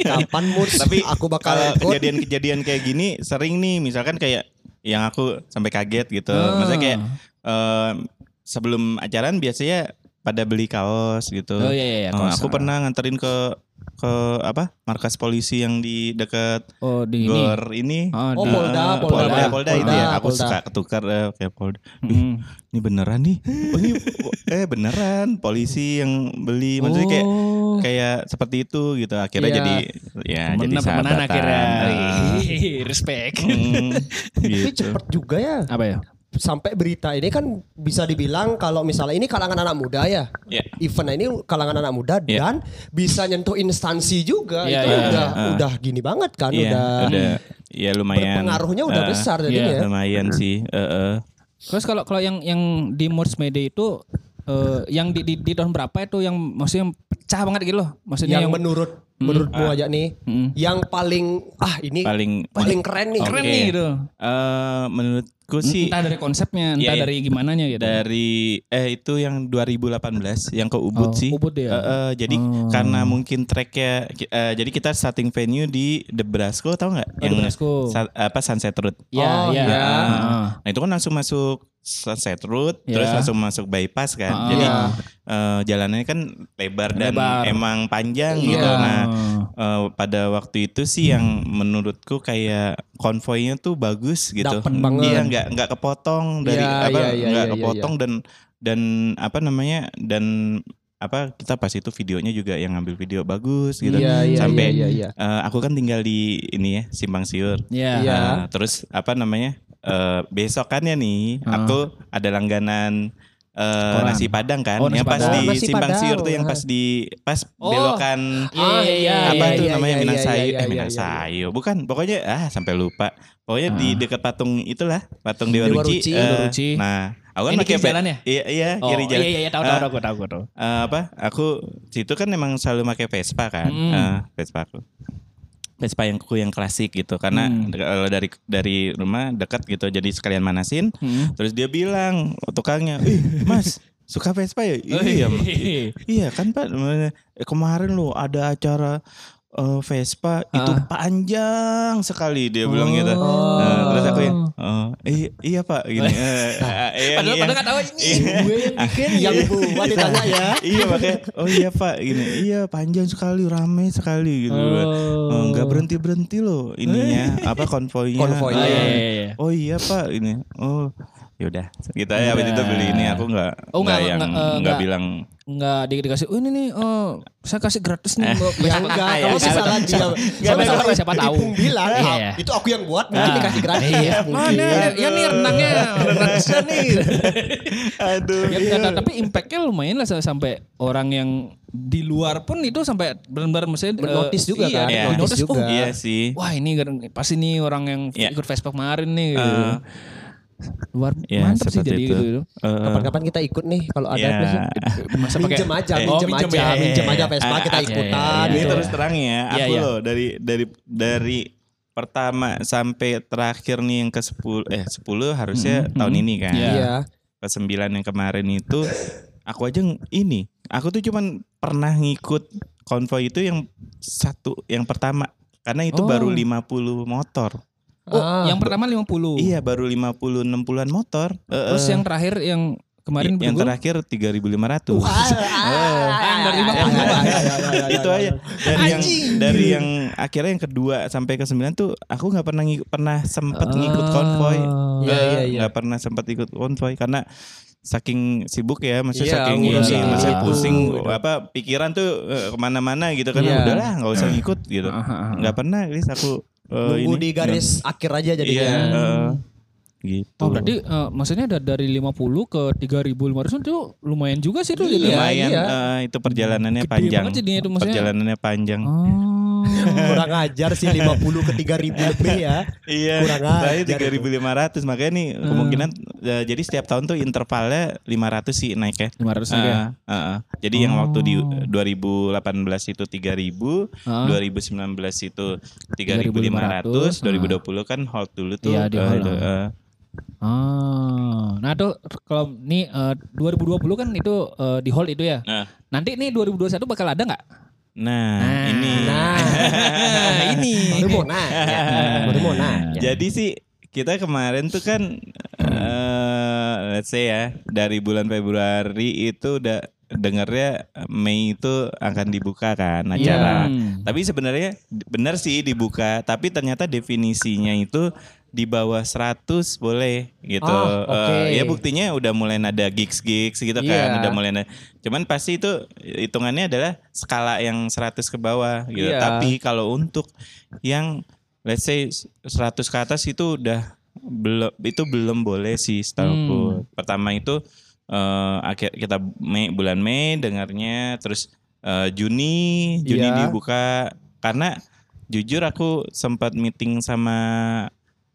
Kapan mood Tapi aku bakal kejadian-kejadian kayak gini sering nih misalkan kayak yang aku sampai kaget gitu. Ah. Maksudnya kayak eh, sebelum acaraan biasanya pada beli kaos gitu. Oh, iya, iya, iya, Eh, kaos. aku pernah nganterin ke ke apa markas polisi yang di dekat Oh di ini. Gor ini. Oh, Oh, di- Polda, Eh, Polda, Polda, Polda itu Polda, ya. Aku Polda. suka ketukar eh, kayak Polda. Ih, Mm. ini beneran nih. Oh, ini eh beneran polisi yang beli. Maksudnya kayak Oh. kayak seperti itu gitu. Akhirnya Iya. jadi ya jadi Temenan temenan sahabatan. akhirnya. Wih, Respect. mm, Tapi gitu. cepet juga ya. Apa ya? Sampai berita ini kan bisa dibilang kalau misalnya ini kalangan anak muda ya. Ya. Event ini kalangan anak muda Iya. dan bisa nyentuh instansi juga. Iya, itu iya, udah iya. udah gini banget kan Iya, udah, udah ya lumayan. pengaruhnya udah eh, besar iya. jadinya. ya. Lumayan sih. eh, eh. Terus kalau kalau yang yang di Moors Media itu eh, yang di, di di tahun berapa itu yang maksudnya pecah banget gitu loh. Maksudnya yang yang, menurut menurutmu aja nih Mm. yang paling ah ini Paling paling keren nih. keren Oke. nih gitu. eh, menurut menurutku sih entah dari konsepnya, entah Iya, iya. dari gimana gitu. dari eh itu yang 2018 yang ke Oh, Ubud sih. Ubud ya? Eh, eh, jadi Oh. karena mungkin tracknya eh, jadi kita starting venue di Debrasco tahu nggak? Oh, Debrasco. sa- apa Sunset Road. Ya, Oh, ya. iya. Heeh. Nah itu kan langsung masuk Sunset Road, Iya. terus langsung masuk bypass kan. Ah. Jadi Iya. eh, jalannya kan lebar dan Lebar. emang panjang Iya. gitu. Nah Oh. eh, pada waktu itu sih yang menurutku kayak konvoynya tuh bagus gitu. Dapet banget. Iya nggak nggak kepotong dari Iya, apa iya, iya, nggak iya, kepotong dan dan apa namanya dan apa kita pas itu videonya juga yang ngambil video bagus gitu. Iya, iya, Sampai iya, iya, iya. eh, aku kan tinggal di ini ya Simpang Siur. Iya. Iya. Nah, terus apa namanya? eh besokannya nih Ah. aku ada langganan eh, Koran. nasi padang kan Oh, nasi yang pas Padang. di Oh, nasi Simpang Padang. Siur tuh yang pas di pas Oh. belokan Iya, iya, iya, apa iya, tuh iya, namanya iya, Minang iya, Sayu iya, eh iya, Minang iya. Sayu bukan pokoknya ah sampai lupa pokoknya di Ah. dekat patung itulah patung Dewa Dewa Ruci, Ruci. eh, Dewa Ruci. nah aku kan di pakai jalan ya? iya iya Oh, kiri jalan iya iya iya tahu Eh, tahu tahu tahu tahu. tahu. eh, apa aku situ kan emang selalu pakai Vespa kan Mm. Eh, Vespa aku Vespa yang ku yang klasik gitu karena Hmm. kalau dari dari rumah dekat gitu jadi sekalian manasin Hmm. terus dia bilang tukangnya ih mas suka Vespa ya iya Mas." iya kan pak Eh, kemarin lo ada acara eh, Vespa itu Ah. panjang sekali dia bilang gitu Oh. Eh, terus aku ya oh, iya, iya pak gini Eh, eh, yang- Padahal yang- padahal tahu ini Iya. gue yang bikin. Yang buat ditanya ya. iya makanya oh iya pak gini iya panjang sekali rame sekali gitu. Oh, nggak berhenti berhenti loh ininya apa konvoynya Konvoynya. Oh, iya, iya, iya. oh iya pak ini oh yaudah kita ya habis itu beli ini aku nggak Oh, nggak nggak- yang nggak, eh, nggak nggak. bilang Nggak di, dikasih, oh ini nih, oh, saya kasih gratis nih. Mbak." Ya enggak, Ah, kamu ya, sih siapa salah tahu. dia. Siapa Siapa siapa tahu. Bilang, Iya, "Ah, iya. itu aku yang buat, mungkin Ah. dikasih gratis. Iya. Oh, nih, ya nih renangnya, gratisnya nih. aduh Ya, iya. ya, tapi impactnya lumayan lah sampai orang yang di luar pun itu sampai benar-benar maksudnya eh, Notice juga iya, kan, Iya. juga. oh, iya sih wah ini pasti nih orang yang Iya. ikut Vespa kemarin nih gitu. Eh, luar Iya, mantap sih jadi itu. gitu, gitu. eh, Kapan-kapan kita ikut nih kalau ada Iya. biasanya. Masa pakai Minjem aja, Eh, minjem oh, minjem aja, ya. minjem aja Vespa Ah, kita ah, ikutan. iya, Ini gitu. terus terang ya, Iya, aku loh dari dari dari pertama sampai terakhir nih yang ke 10 eh 10 harusnya Mm-mm, tahun mm-mm. ini kan. Iya. Iya. Ke 9 yang kemarin itu aku aja ini, aku tuh cuman pernah ngikut konvoy itu yang satu yang pertama karena itu Oh. baru 50 motor. Oh, Ah. yang pertama 50. Iya, baru 50 60-an motor. Terus eh, yang terakhir yang kemarin yang berdua? terakhir 3500. Wah, ah, Ah, dari ah, 50 ah, Pak. ah, ah, ah, ah, itu ah, aja ah. dari yang dari yang akhirnya yang kedua sampai ke sembilan tuh aku nggak pernah ngikut, pernah sempet ngikut konvoy Oh. Iya, iya, iya. nggak pernah sempat ikut konvoy karena saking sibuk ya maksudnya Iya, saking ini maksudnya itu. pusing apa pikiran tuh eh, ke mana-mana gitu kan Iya. udahlah nggak usah ngikut gitu Ah, ah, ah. nggak pernah Lis aku eh, Nunggu ini di garis akhir aja iya jadinya. eh, gitu Oh berarti eh, maksudnya da- dari 50 ke 3500 itu lumayan juga sih itu jadi. Iya, lumayan iya. eh, itu perjalanannya Gede panjang banget jadinya itu maksudnya. perjalanannya panjang Oh. Kurang ajar sih 50 ke 3000 lebih ya. Iya, Kurang ajar tiga ribu lima ratus makanya nih Hmm. kemungkinan eh, jadi setiap tahun tuh intervalnya 500 sih naik ya. 500 Ah, ya. ah, ah. Jadi yang waktu di Oh. 2018 itu 3000, Ah. 2019 itu 3500, 2020 kan hold dulu tuh. Iya, di eh, hold, ah. eh. Ah. Nah tuh kalau nih eh, 2020 kan itu eh, di hold itu ya. Nah, Nanti nih 2021 bakal ada nggak? Nah, Nah. ini. Nah, ini. baru mau nanya. Baru mau nanya. Jadi sih kita kemarin tuh kan eh let's say ya dari bulan Februari itu udah dengarnya Mei itu akan dibuka kan acara. Hmm. Tapi sebenarnya benar sih dibuka, tapi ternyata definisinya itu di bawah 100 boleh gitu. Oh, oke. Eh, ya buktinya udah mulai ada gigs-gigs gitu kan, Iya. udah mulai ada. Cuman pasti itu hitungannya adalah skala yang 100 ke bawah gitu. Iya. Tapi kalau untuk yang let's say 100 ke atas itu udah belum itu belum boleh sih setahu Hmm. Pertama itu eh akhir kita Mei bulan Mei dengarnya terus eh, Juni Juni Iya. dibuka karena jujur aku sempat meeting sama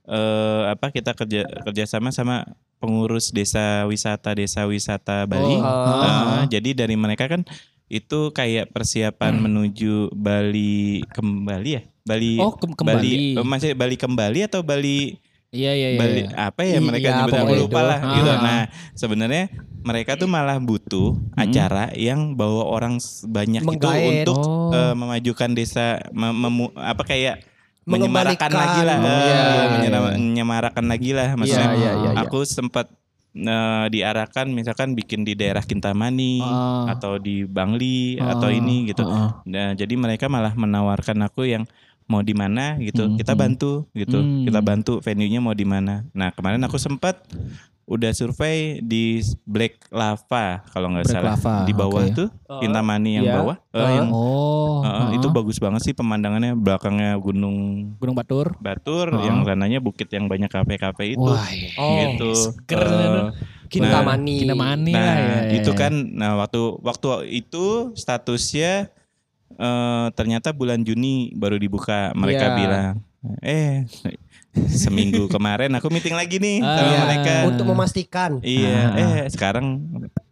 eh apa kita kerja kerjasama sama pengurus desa wisata desa wisata Bali. Oh, Eh, jadi dari mereka kan itu kayak persiapan Hmm. menuju Bali kembali ya Bali Oh, ke- Bali kembali. eh, masih Bali kembali atau Bali Iya iya iya. Bali apa ya Iya, mereka nyebut aku lupa itu. lah Ah. gitu. Nah, sebenarnya mereka tuh malah butuh acara yang bawa orang banyak itu Menggait. untuk Oh. eh, memajukan desa mem- memu- apa kayak menyemarakan lagi lah, eh, iya, iya, menyera- menyemarakan lagi lah maksudnya. Iya, iya, iya, iya. Aku sempat eh, diarahkan misalkan bikin di daerah Kintamani Ah. atau di Bangli Ah, atau ini gitu. ah, Nah, jadi mereka malah menawarkan aku yang mau di mana gitu. Hmm, Kita hmm. bantu gitu. Hmm. Kita bantu venue-nya mau di mana. Nah, kemarin aku sempat udah survei di Black Lava kalau nggak salah. Lava, Di bawah oke. tuh Kintamani yang Iya. bawah. Eh, yang Oh. eh, ah. itu bagus banget sih pemandangannya belakangnya Gunung Gunung Batur. Batur Ah. yang sananya bukit yang banyak kafe-kafe itu. Wah, iya. Oh, gitu. seger Eh, tuh. Kintamani. Kintamani Nah, lah ya. itu kan nah waktu waktu itu statusnya eh, ternyata bulan Juni baru dibuka. Mereka Iya. bilang, "Eh, seminggu kemarin aku meeting lagi nih Ah, sama iya. mereka." Untuk memastikan. Iya, Ah. eh sekarang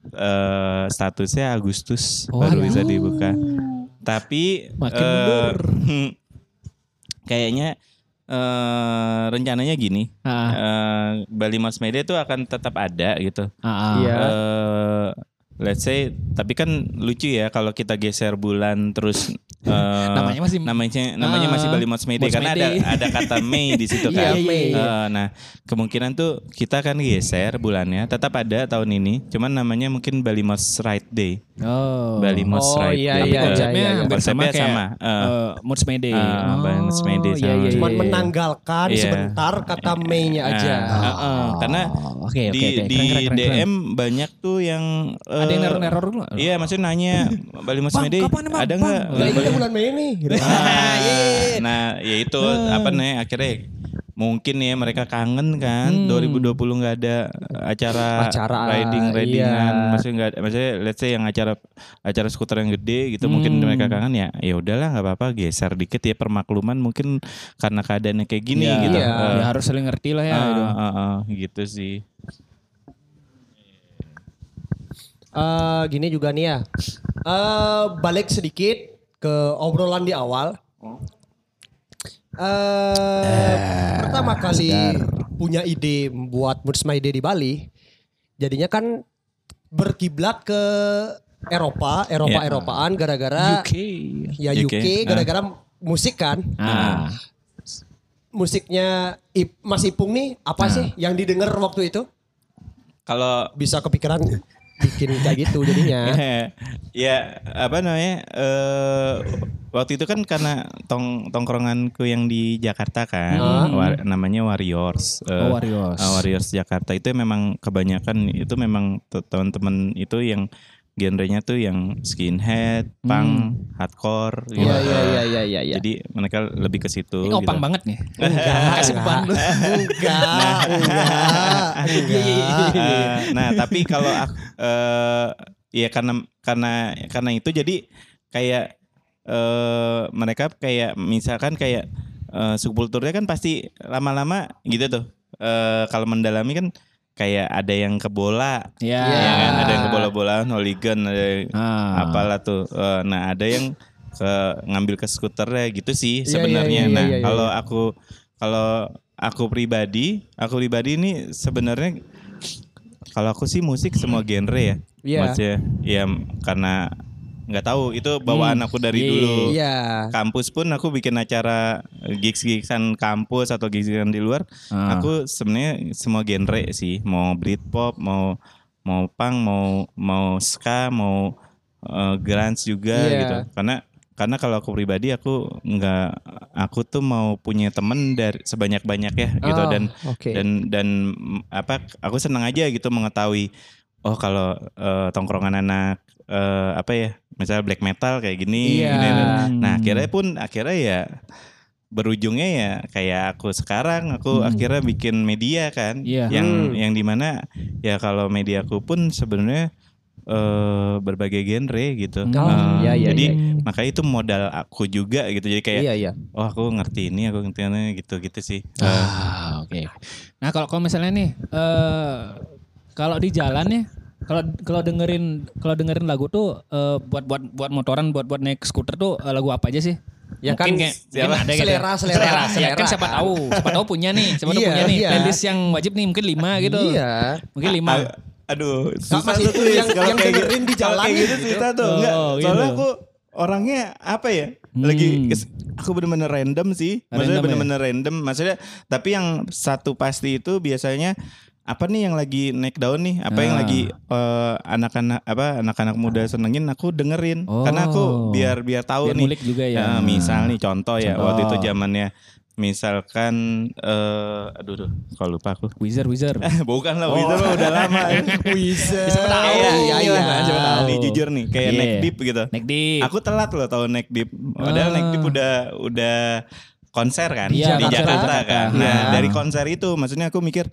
eh, statusnya Agustus Oh, baru iya. bisa dibuka. Tapi Makin mundur. kayaknya eh rencananya gini. Ah, eh, Bali Mass Media itu akan tetap ada gitu. ah. Iya. Let's say tapi kan lucu ya kalau kita geser bulan terus eh, Namanya masih- namanya namanya Ah, masih Bali Mods Mods karena ada ada kata Mei di situ Iya, kan. Mei. Eh, nah, kemungkinan tuh kita akan geser bulannya tetap ada tahun ini, cuman namanya mungkin Bali Mods Ride Day. Oh. Bali Mods Oh, Ride iya, Day. Tapi iya, Eh, konsepnya iya, iya. hampir sama Konsepnya kayak sama, eh. eh, Moods Mayday. Ah, Bali Moods Mayday iya, sama. iya, Cuman iya. menanggalkan Iya. sebentar kata Mei-nya aja. Ah, ah, ah. karena Oh, oke, oke, di oke. di Keren, keren. DM banyak tuh yang Ada yang neror-neror dulu nggak? Iya, maksudnya nanya Bali nih, Bang? ada Bang? nggak? Nah, ini kan bulan Mei nih. Gitu. Ah, nah, ya itu apa nih akhirnya mungkin ya mereka kangen kan 2020 nggak ada acara, Acara, riding ridingan iya. maksudnya nggak maksudnya let's say yang acara acara skuter yang gede gitu mungkin mereka kangen ya ya udahlah nggak apa-apa geser dikit ya permakluman mungkin karena keadaannya kayak gini Iya, gitu Iya. Eh, Ya harus saling ngerti lah ya. ah, itu. ah, ah, gitu sih Eh, gini juga nih ya. Eh balik sedikit ke obrolan di awal. Eh pertama kali punya ide membuat My Day di Bali, jadinya kan berkiblat ke Eropa, Eropa Iya. Eropaan gara-gara UK. ya UK, UK, ah. gara-gara musik kan. Ah. Musiknya Mas Ipung nih apa sih yang didengar waktu itu? kalau Bisa kepikiran bikin kayak gitu jadinya. ya apa namanya eh waktu itu kan karena tong tongkronganku yang di Jakarta kan Hmm. war- namanya Warriors Eh, Oh, Warriors. eh, Warriors Jakarta itu memang kebanyakan itu memang te- teman-teman itu yang genrenya tuh yang skinhead, punk, hardcore gitu. Iya iya iya iya iya. iya. Jadi mereka lebih ke situ Ini opang gitu. banget nih. Enggak, Kasih enggak, enggak, enggak. Nah tapi kalau eh ya karena karena karena itu jadi kayak eh mereka kayak misalkan kayak eh, subkulturnya kan pasti lama-lama gitu tuh eh kalau mendalami kan kayak ada yang ke bola Ya. ya kan ada yang ke bola-bolaan hooligan ada yang Ah. apalah tuh Eh, nah ada yang ke ngambil ke skuternya gitu sih Iya, sebenarnya iya, iya, nah iya, iya, kalau aku kalau aku pribadi aku pribadi ini sebenarnya kalau aku sih musik semua genre ya Iya. maksudnya ya karena nggak tahu itu bawaan aku dari Iya, dulu Iya. kampus pun aku bikin acara gigs-gigsan kampus atau gigs-gigsan di luar Ah. aku sebenarnya semua genre sih mau Britpop mau mau punk mau mau ska mau eh, grunge juga Iya. gitu karena karena kalau aku pribadi aku nggak aku tuh mau punya temen dari sebanyak banyak ya gitu Oh, dan oke. dan dan apa aku senang aja gitu mengetahui oh kalau eh, tongkrongan anak eh, apa ya misalnya black metal kayak gini, Iya. gini, gini. nah akhirnya pun akhirnya ya berujungnya ya kayak aku sekarang aku akhirnya bikin media kan Iya. yang Hmm. yang di mana ya kalau mediaku pun sebenarnya eh, berbagai genre gitu Oh, Eh, iya, iya, jadi iya. makanya itu modal aku juga gitu jadi kayak Iya iya. oh aku ngerti ini aku ngerti ini gitu gitu sih Ah, oke. Nah, kalau kalau misalnya nih eh kalau di jalan nih kalau kalau dengerin kalau dengerin lagu tuh eh, buat buat buat motoran buat buat naik skuter tuh eh, lagu apa aja sih? Ya kan Mungkin kayak siapa? ada gitu. Selera, selera, Ya selera kan siapa kan. tahu, siapa tahu punya nih, siapa tahu Iya, punya nih iya. playlist yang wajib nih mungkin lima gitu. Iya. Mungkin lima. A- aduh, susah tuh tulis yang- yang kayak dengerin gitu. di jalan kayak gitu gitu. tuh. Enggak, Oh, soalnya gitu. aku orangnya apa ya? Lagi aku bener-bener random sih. Maksudnya Random ya? bener-bener random. Maksudnya tapi yang satu pasti itu biasanya apa nih yang lagi naik daun nih? Apa yang Ah. lagi eh, anak-anak apa anak-anak muda senengin aku dengerin. Karena Oh. aku biar biar tahu Biar nih. ngulik juga ya. Eh, misal nih contoh, ya Contoh. waktu itu zamannya misalkan eh aduh duh, kalau lupa aku. Wizard, Wizard. Bukan lah, Wizard mah udah lama. Wizard. Siapa tahu. Iya, Iya, iya, iya, siapa tahu. Nih jujur nih, kayak Iya. neck deep gitu. Neck deep. Aku telat loh tahu neck deep. Padahal Ah. neck deep udah udah konser kan Iya, di konser Jakarta Jakarta. kan. Nah, Iya. dari konser itu maksudnya aku mikir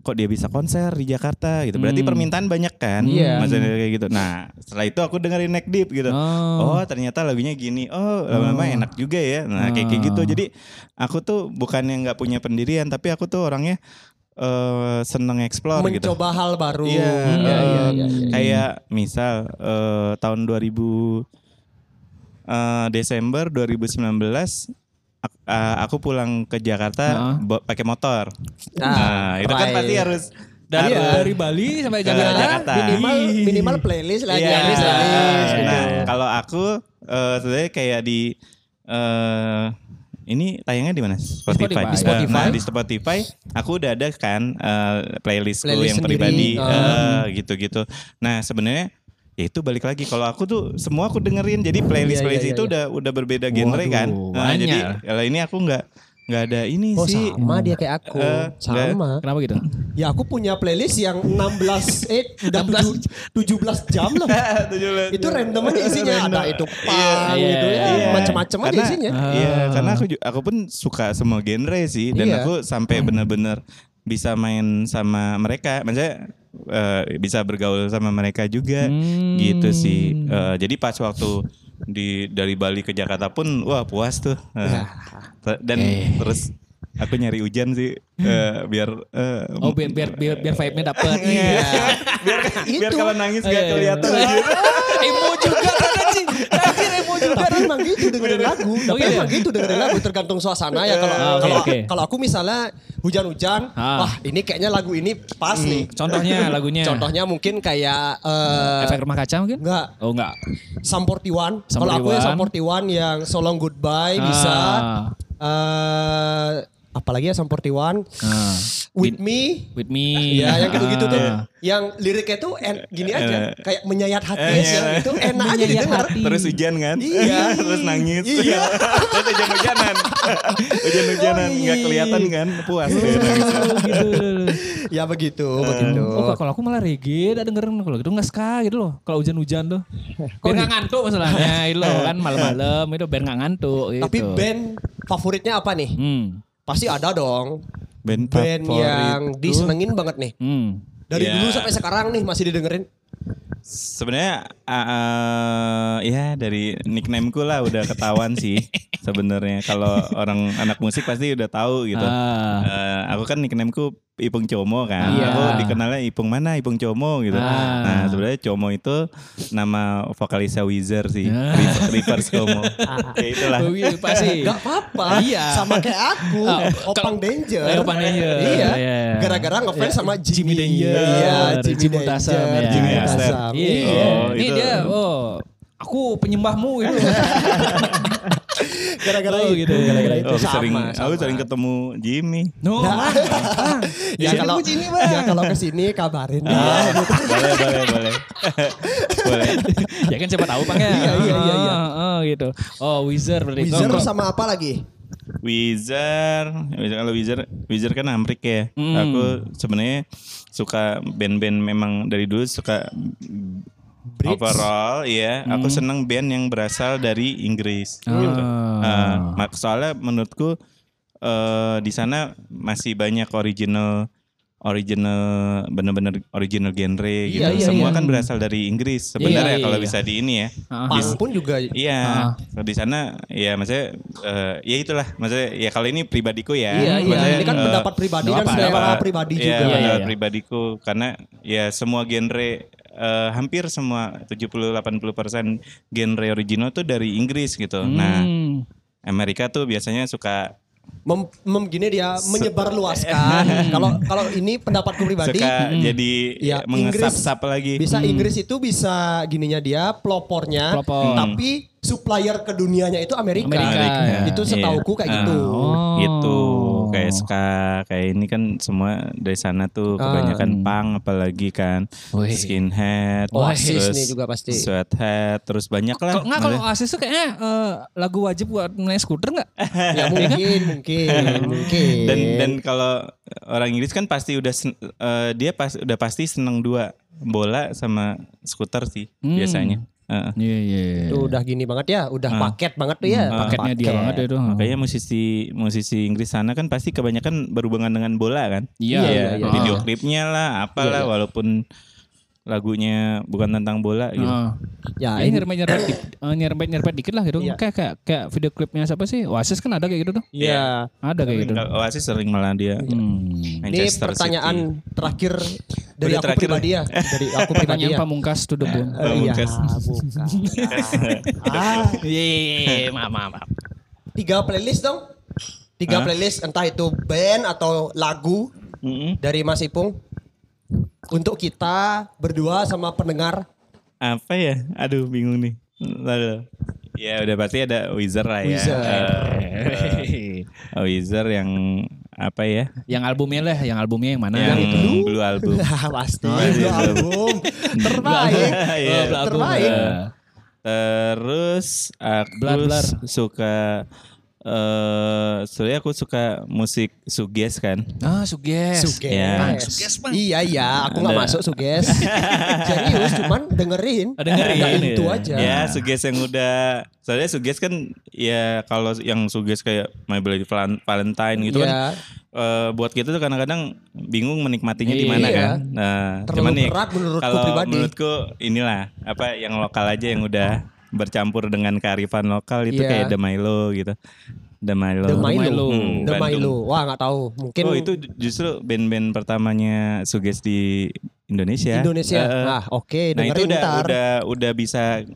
kok dia bisa konser di Jakarta gitu. Berarti Hmm. permintaan banyak kan? Iya. Maksudnya kayak gitu. Nah, setelah itu aku dengerin neck deep gitu. Oh. Oh, ternyata lagunya gini. Oh, lama-lama enak juga ya. Nah, kayak kayak gitu. Oh. Jadi aku tuh bukannya nggak punya pendirian, tapi aku tuh orangnya eh seneng explore gitu. Mencoba hal baru. Iya, Iya, eh, iya, iya, iya. kayak misal eh, tahun 2000 eh, Desember 2019 eh, aku pulang ke Jakarta Heeh. bawa- pakai motor. Ah, Nah, itu kan pasti harus dari, harus- dari Bali sampai Jakarta. Jakarta. Minimal minimal playlist lagi Iya. playlist playlist gitu. Nah, kalau aku eh, sebenarnya kayak di eh ini tayangnya di mana? Spotify. Spotify. Spotify. Nah, di Spotify aku udah ada kan eh, playlistku Playlist yang sendiri. pribadi Oh. gitu-gitu. Nah, sebenarnya ya itu balik lagi kalau aku tuh semua aku dengerin jadi playlist Iya, playlist iya, itu iya. udah udah berbeda genre Waduh, kan. Nah, jadi kalau ini aku nggak nggak ada ini Oh sih. sama dia kayak aku. Eh, sama. Kenapa gitu? Ya aku punya playlist yang 16 eh udah 7, 17 jam lah. itu random aja isinya ada itu pang Iya, gitu ya iya. macam-macam aja Karena- isinya. Iya, karena aku aku pun suka semua genre sih dan Iya. aku sampai bener-bener bisa main sama mereka, maksudnya eh, bisa bergaul sama mereka juga Hmm. gitu sih. Eh, jadi pas waktu di dari Bali ke Jakarta pun wah puas tuh. Eh, te- Dan terus aku nyari hujan sih eh, biar eh, Oh biar biar biar, biar vibe-nya dapet. Iya. biar biar Itu. kalau nangis gak Iya, iya. kelihatan Iya. aja. emo juga kan anjing. Anjir emo juga. Tapi emang gitu dengerin lagu. Tapi iya? emang gitu dengerin lagu tergantung suasana ya kalau Ah, kalau kalau aku misalnya hujan-hujan, Ah. wah ini kayaknya lagu ini pas nih. Contohnya lagunya. Contohnya mungkin kayak eh Efek rumah kaca mungkin? enggak Oh enggak. Sum 41. Sum Kalau aku ya 41. Sum 41 yang So Long Goodbye bisa. Ah. Eh apalagi ya Sum 41. Ah. With Me. With me. Ya yang gitu-gitu tuh. Ah. Yang liriknya tuh en- gini aja. kayak menyayat hati Eh, sih. iya. Itu enak aja didengar. hati. Terus hujan kan? Iya. Terus nangis. Iya. Terus hujan-hujanan. Hujan-hujanan Oh, iya. nggak kelihatan kan? Puas deh nangis. Oh, gitu. Ya begitu, begitu. Oh, kalau aku malah reggae, ada dengerin kalau gitu nggak ska gitu loh. Kalau hujan-hujan tuh, biar nggak ngantuk masalahnya, itu kan malam-malam itu biar nggak ngantuk. Gitu. Tapi band favoritnya apa nih? hmm, Pasti ada dong. Band, Band yang disenengin banget nih. hmm. Dari Ya. dulu sampai sekarang nih masih didengerin. Sebenarnya uh, uh, ya dari nicknameku lah udah ketahuan sih sebenarnya kalau orang anak musik pasti udah tahu gitu. Ah. Eh, aku kan nicknameku Ipung Como kan. Iya. Aku dikenalnya Ipung mana? Ipung Como gitu. Ah. Nah, sebenarnya Como itu nama vokalisnya Wizard sih. Ah. Rever- Reverse Como. ya itulah. Oh, iya, pasti. Gak apa-apa. Iya. Sama kayak aku. Ah, Opang Danger. Eh, Opang Danger. Iya. Iya. Gara-gara ngefans sama Jimmy. Jimmy Danger. Iya, Jimmy Jimmy Danger. ya. Jimmy Iya. Multasam. Iya. Iya. Oh, Ini itu. dia, oh, aku penyembahmu itu. Gara-gara Oh, itu. gitu. Gara-gara itu Oh, sama. sering, sama. aku sering ketemu Jimmy. No, Nah. Bang. ya kalau gua sini, Bang. ya kalau ke sini kabarin Ah, ya. boleh, boleh, boleh. boleh. ya kan siapa tahu Bang ya. Iya, iya, iya, iya. Oh, oh, gitu. Oh, Wizard berarti. Wizard Kalau- sama apa lagi? Wizard, Wizard- kalau Wizard, Wizard kan Amrik ya. Hmm. Aku sebenarnya suka band-band memang dari dulu suka Brits. overall, ya. Aku seneng band yang berasal dari Inggris. Ah. Gitu. Mak- soalnya menurutku eh, di sana masih banyak original original bener-bener original genre gitu. Iya, iya, Semua iya. kan berasal dari Inggris sebenarnya iya, kalau iya. bisa di ini ya. Punk pun juga Iya, di sana ya maksudnya eh, ya itulah maksudnya ya kalau ini pribadiku ya. Iya, iya. Maksudnya, Ini kan eh, pendapat pribadi dan selera pribadi Iya, juga. Iya, iya. pribadiku karena ya semua genre eh, hampir semua 70 80% genre original tuh dari Inggris gitu. Nah, Hmm. Amerika tuh biasanya suka Mem, mem- gini dia menyebar luaskan. Kalau kalau ini pendapatku pribadi suka jadi ya, mengesap-sap lagi. Bisa Inggris itu bisa gininya dia pelopornya, Pelopor. tapi supplier ke dunianya itu Amerika. Amerika, ya. Itu setauku kayak Iya. gitu. Oh. Gitu kayak ska kayak ini kan semua dari sana tuh kebanyakan punk apalagi kan Wih. skinhead Oasis terus nih juga pasti. sweathead terus banyak lah nggak kalau Oasis tuh kayaknya eh, lagu wajib buat naik skuter nggak? Ya mungkin, mungkin, mungkin. dan dan kalau orang Inggris kan pasti udah sen- eh, dia pas udah pasti seneng dua bola sama skuter sih Hmm. biasanya Iya iya. Itu udah gini banget ya, udah paket banget tuh ya. Paketnya dia banget ya itu. Makanya musisi musisi Inggris sana kan pasti kebanyakan berhubungan dengan bola kan. Iya, Ya, iya, iya. Video klipnya lah, apalah walaupun lagunya bukan tentang bola gitu. Ah. Ya, Ya, ini- nyerempet nyerempet di, eh, nyerempet nyerempet dikit lah gitu. Iya. Kayak kayak kayak video klipnya siapa sih? Oasis kan ada kayak gitu tuh. Iya. Ada kayak gitu. Oasis sering malah dia Hmm. Ini pertanyaan City. terakhir dari Udah aku terakhir pribadi ya, dari aku pribadi Pertanyaan ya. pamungkas to the bone. Eh, Iya, bukan. ah, Iya iya iya maaf maaf. maaf. tiga playlist dong. Tiga playlist entah itu band atau lagu Mm-mm. dari Mas Ipung untuk kita berdua sama pendengar. Apa ya? Aduh bingung nih. Lalu. Ya udah pasti ada Wizard lah ya. Wizard. Eh, Wizard yang apa ya? Yang albumnya lah, yang albumnya yang mana? Yang gitu. Blue Album. Pasti Oh, itu iya. album terbaik. Iya. Oh, Blue Album. Terbaik. Eh, Terus aku Blur, blur. suka eh sebenarnya aku suka musik suges kan. Ah, Suges. Suges. Ya. Suges, Bang. Iya iya, aku nggak masuk Suges. Serius, cuman dengerin. Oh, dengerin. Nggak itu aja. Ya, suges yang udah soalnya suges kan ya kalau yang suges kayak My Bloody Val- Valentine gitu kan Iya. eh, buat kita tuh kadang-kadang bingung menikmatinya di Iya. mana kan. Nah, Terlalu cuman nih berat menurutku kalau pribadi. menurutku inilah apa yang lokal aja yang udah bercampur dengan kearifan lokal itu Iya. kayak The Milo gitu. The Milo. The Milo. Milo. Hmm, The Bandung. Milo. Wah nggak tahu. Mungkin Oh itu justru band-band pertamanya Suges di Indonesia. Indonesia. Eh, ah oke, nah itu udah ntar. udah udah bisa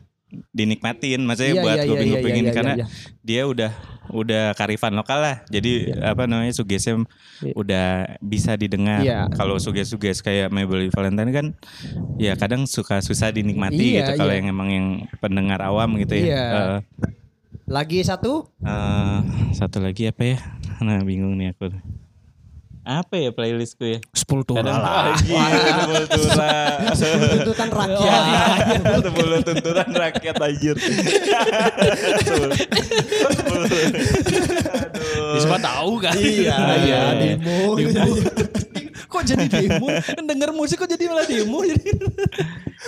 dinikmatin, maksudnya Iya, buat iya, iya, kuping-kuping iya, ini iya, karena iya. dia udah udah karifan lokal lah. Jadi apa namanya Sugesnya udah bisa didengar. Iya. Kalau Suges-Suges kayak Mabel Valentine kan ya kadang suka susah dinikmati Iya, gitu kalau iya. yang emang yang pendengar awam gitu ya. Iya. Eh, Lagi satu. eh, satu lagi apa ya? Nah bingung nih aku. Apa ya playlistku ya? Kadang lah. lagi sepuluh tura. Tuntutan rakyat. Sepuluh tuntutan rakyat anjir. Ya, Siapa tahu kan? iya, iya, demo. kok jadi demo? Denger musik kok jadi malah demo? Jadi.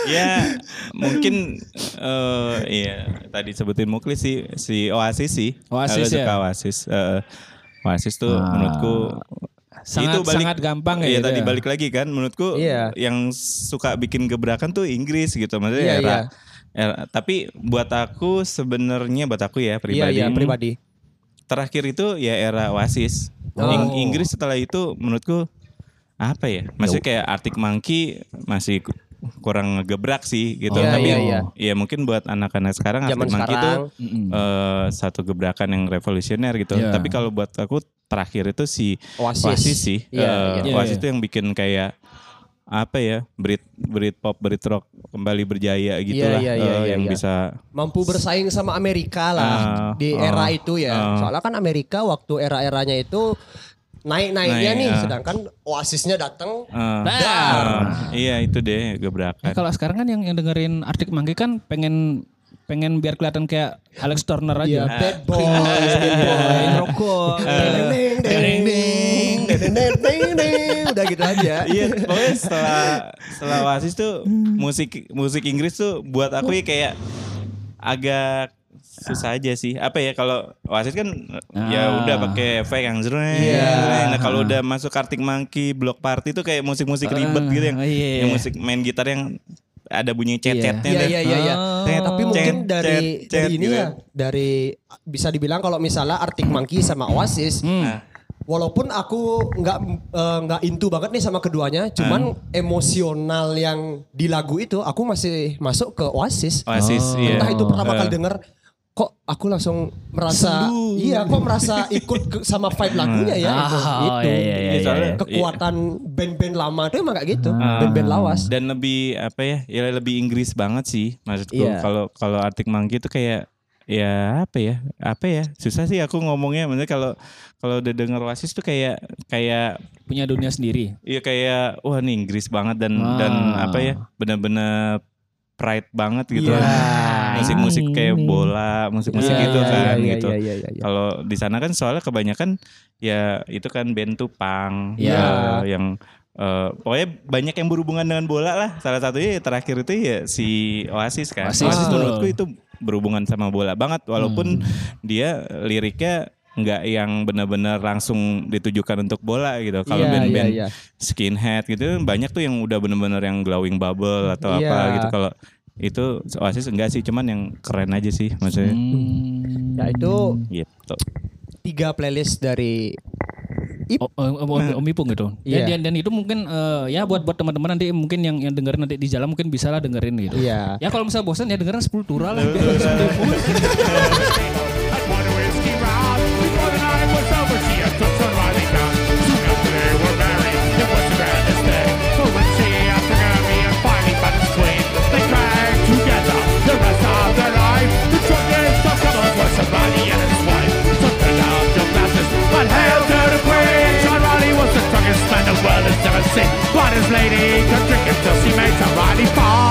ya mungkin eh iya tadi sebutin Muklis sih si Oasis sih. Oasis Aku suka ya? Oasis. Eh, Oasis tuh Ah. menurutku Sangat- sangat gampang ya Iya gitu tadi ya? balik lagi kan menurutku Iya. yang suka bikin gebrakan tuh Inggris gitu maksudnya Iya, era, iya. era- tapi buat aku sebenarnya buat aku ya Iya, pribadi iya, pribadi. terakhir itu ya era Oasis. Oh. Ing- Inggris setelah itu menurutku apa ya? Maksudnya kayak Arctic Monkey masih kurang ngegebrak sih gitu. Iya, Tapi iya, iya. ya mungkin buat anak-anak sekarang Zaman itu sekarang. eh, satu gebrakan yang revolusioner gitu. Iya. Tapi kalau buat aku terakhir itu si Oasis. Oasis sih. Iya, Eh, iya. Oasis Iya, itu yang bikin kayak apa ya? Brit Brit pop, Brit rock kembali berjaya gitu Iya, lah. iya, iya, Eh, iya, yang iya. bisa Mampu bersaing sama Amerika lah Ah, di ah, era itu ya. ah. Soalnya kan Amerika waktu era-eranya itu naik-naiknya Naik, nih, ah. sedangkan Oasisnya datang eh, Dar. eh, iya itu deh gebrakan. Nah, kalau sekarang kan yang, yang dengerin Arctic Monkey kan pengen pengen biar kelihatan kayak Alex Turner Iya, aja. bad boys, bad boys. Ngerokok. Deng, deng, deng, deng, deng, deng, deng, deng. Udah gitu aja. Iya, pokoknya setelah setelah Oasis tuh musik musik Inggris tuh buat aku ya kayak agak susah aja sih. Apa ya kalau Oasis kan ya Ah. udah pakai efek yang zreng. Iya. Nah, kalau udah masuk Arctic Monkey, Block Party tuh kayak musik-musik ribet gitu yang, Ah, iya. yang musik main gitar yang ada bunyi Iya tuh. iya iya iya. Oh. Tapi mungkin Cet, dari cet, dari ini gitu. ya, dari bisa dibilang kalau misalnya Arctic Monkey sama Oasis, Nah, walaupun aku nggak eh, nggak into banget nih sama keduanya, cuman emosional yang di lagu itu aku masih masuk ke Oasis. Oasis iya. Entah itu pertama kali denger kok aku langsung merasa Sendu. iya kok merasa ikut ke- sama vibe lagunya ya Ah, gitu. oh, Itu. iya, iya, iya, iya. kekuatan band-band lama itu emang kayak gitu Ah. band-band lawas dan lebih apa ya ya lebih Inggris banget sih maksudku Iya. kalau kalau Arctic Monkey itu kayak ya apa ya apa ya susah sih aku ngomongnya maksudnya kalau kalau udah denger Oasis tuh kayak kayak Punya dunia sendiri. Iya kayak wah nih Inggris banget dan Wah. dan apa ya benar-benar pride banget gitu. Iya. Musik-musik Ini, kayak ini. bola, musik-musik Iya, gitu iya, kan iya, gitu. iya, iya, iya, iya. Kalau di sana kan soalnya kebanyakan ya itu kan band tuh punk Iya. eh, yang eh, pokoknya banyak yang berhubungan dengan bola lah. Salah satunya ya terakhir itu ya si Oasis kan. Oasis, Oasis, betul. menurutku itu berhubungan sama bola banget walaupun dia liriknya nggak yang benar-benar langsung ditujukan untuk bola gitu. Kalau Iya, band-band iya, iya. skinhead gitu banyak tuh yang udah bener-bener yang glowing bubble atau Iya. apa gitu kalau itu Oasis enggak sih cuman yang keren aja sih maksudnya Hmm. ya itu gitu tiga playlist dari Oh, oh, oh, Om, Om Ipung gitu. Dan, Iya. dan, dan itu mungkin eh, ya buat buat teman-teman nanti mungkin yang yang dengerin nanti di jalan mungkin bisa lah dengerin gitu. Iya. Ya kalau misalnya bosan ya dengerin 10 tura lah. lady could drink until she made somebody fall.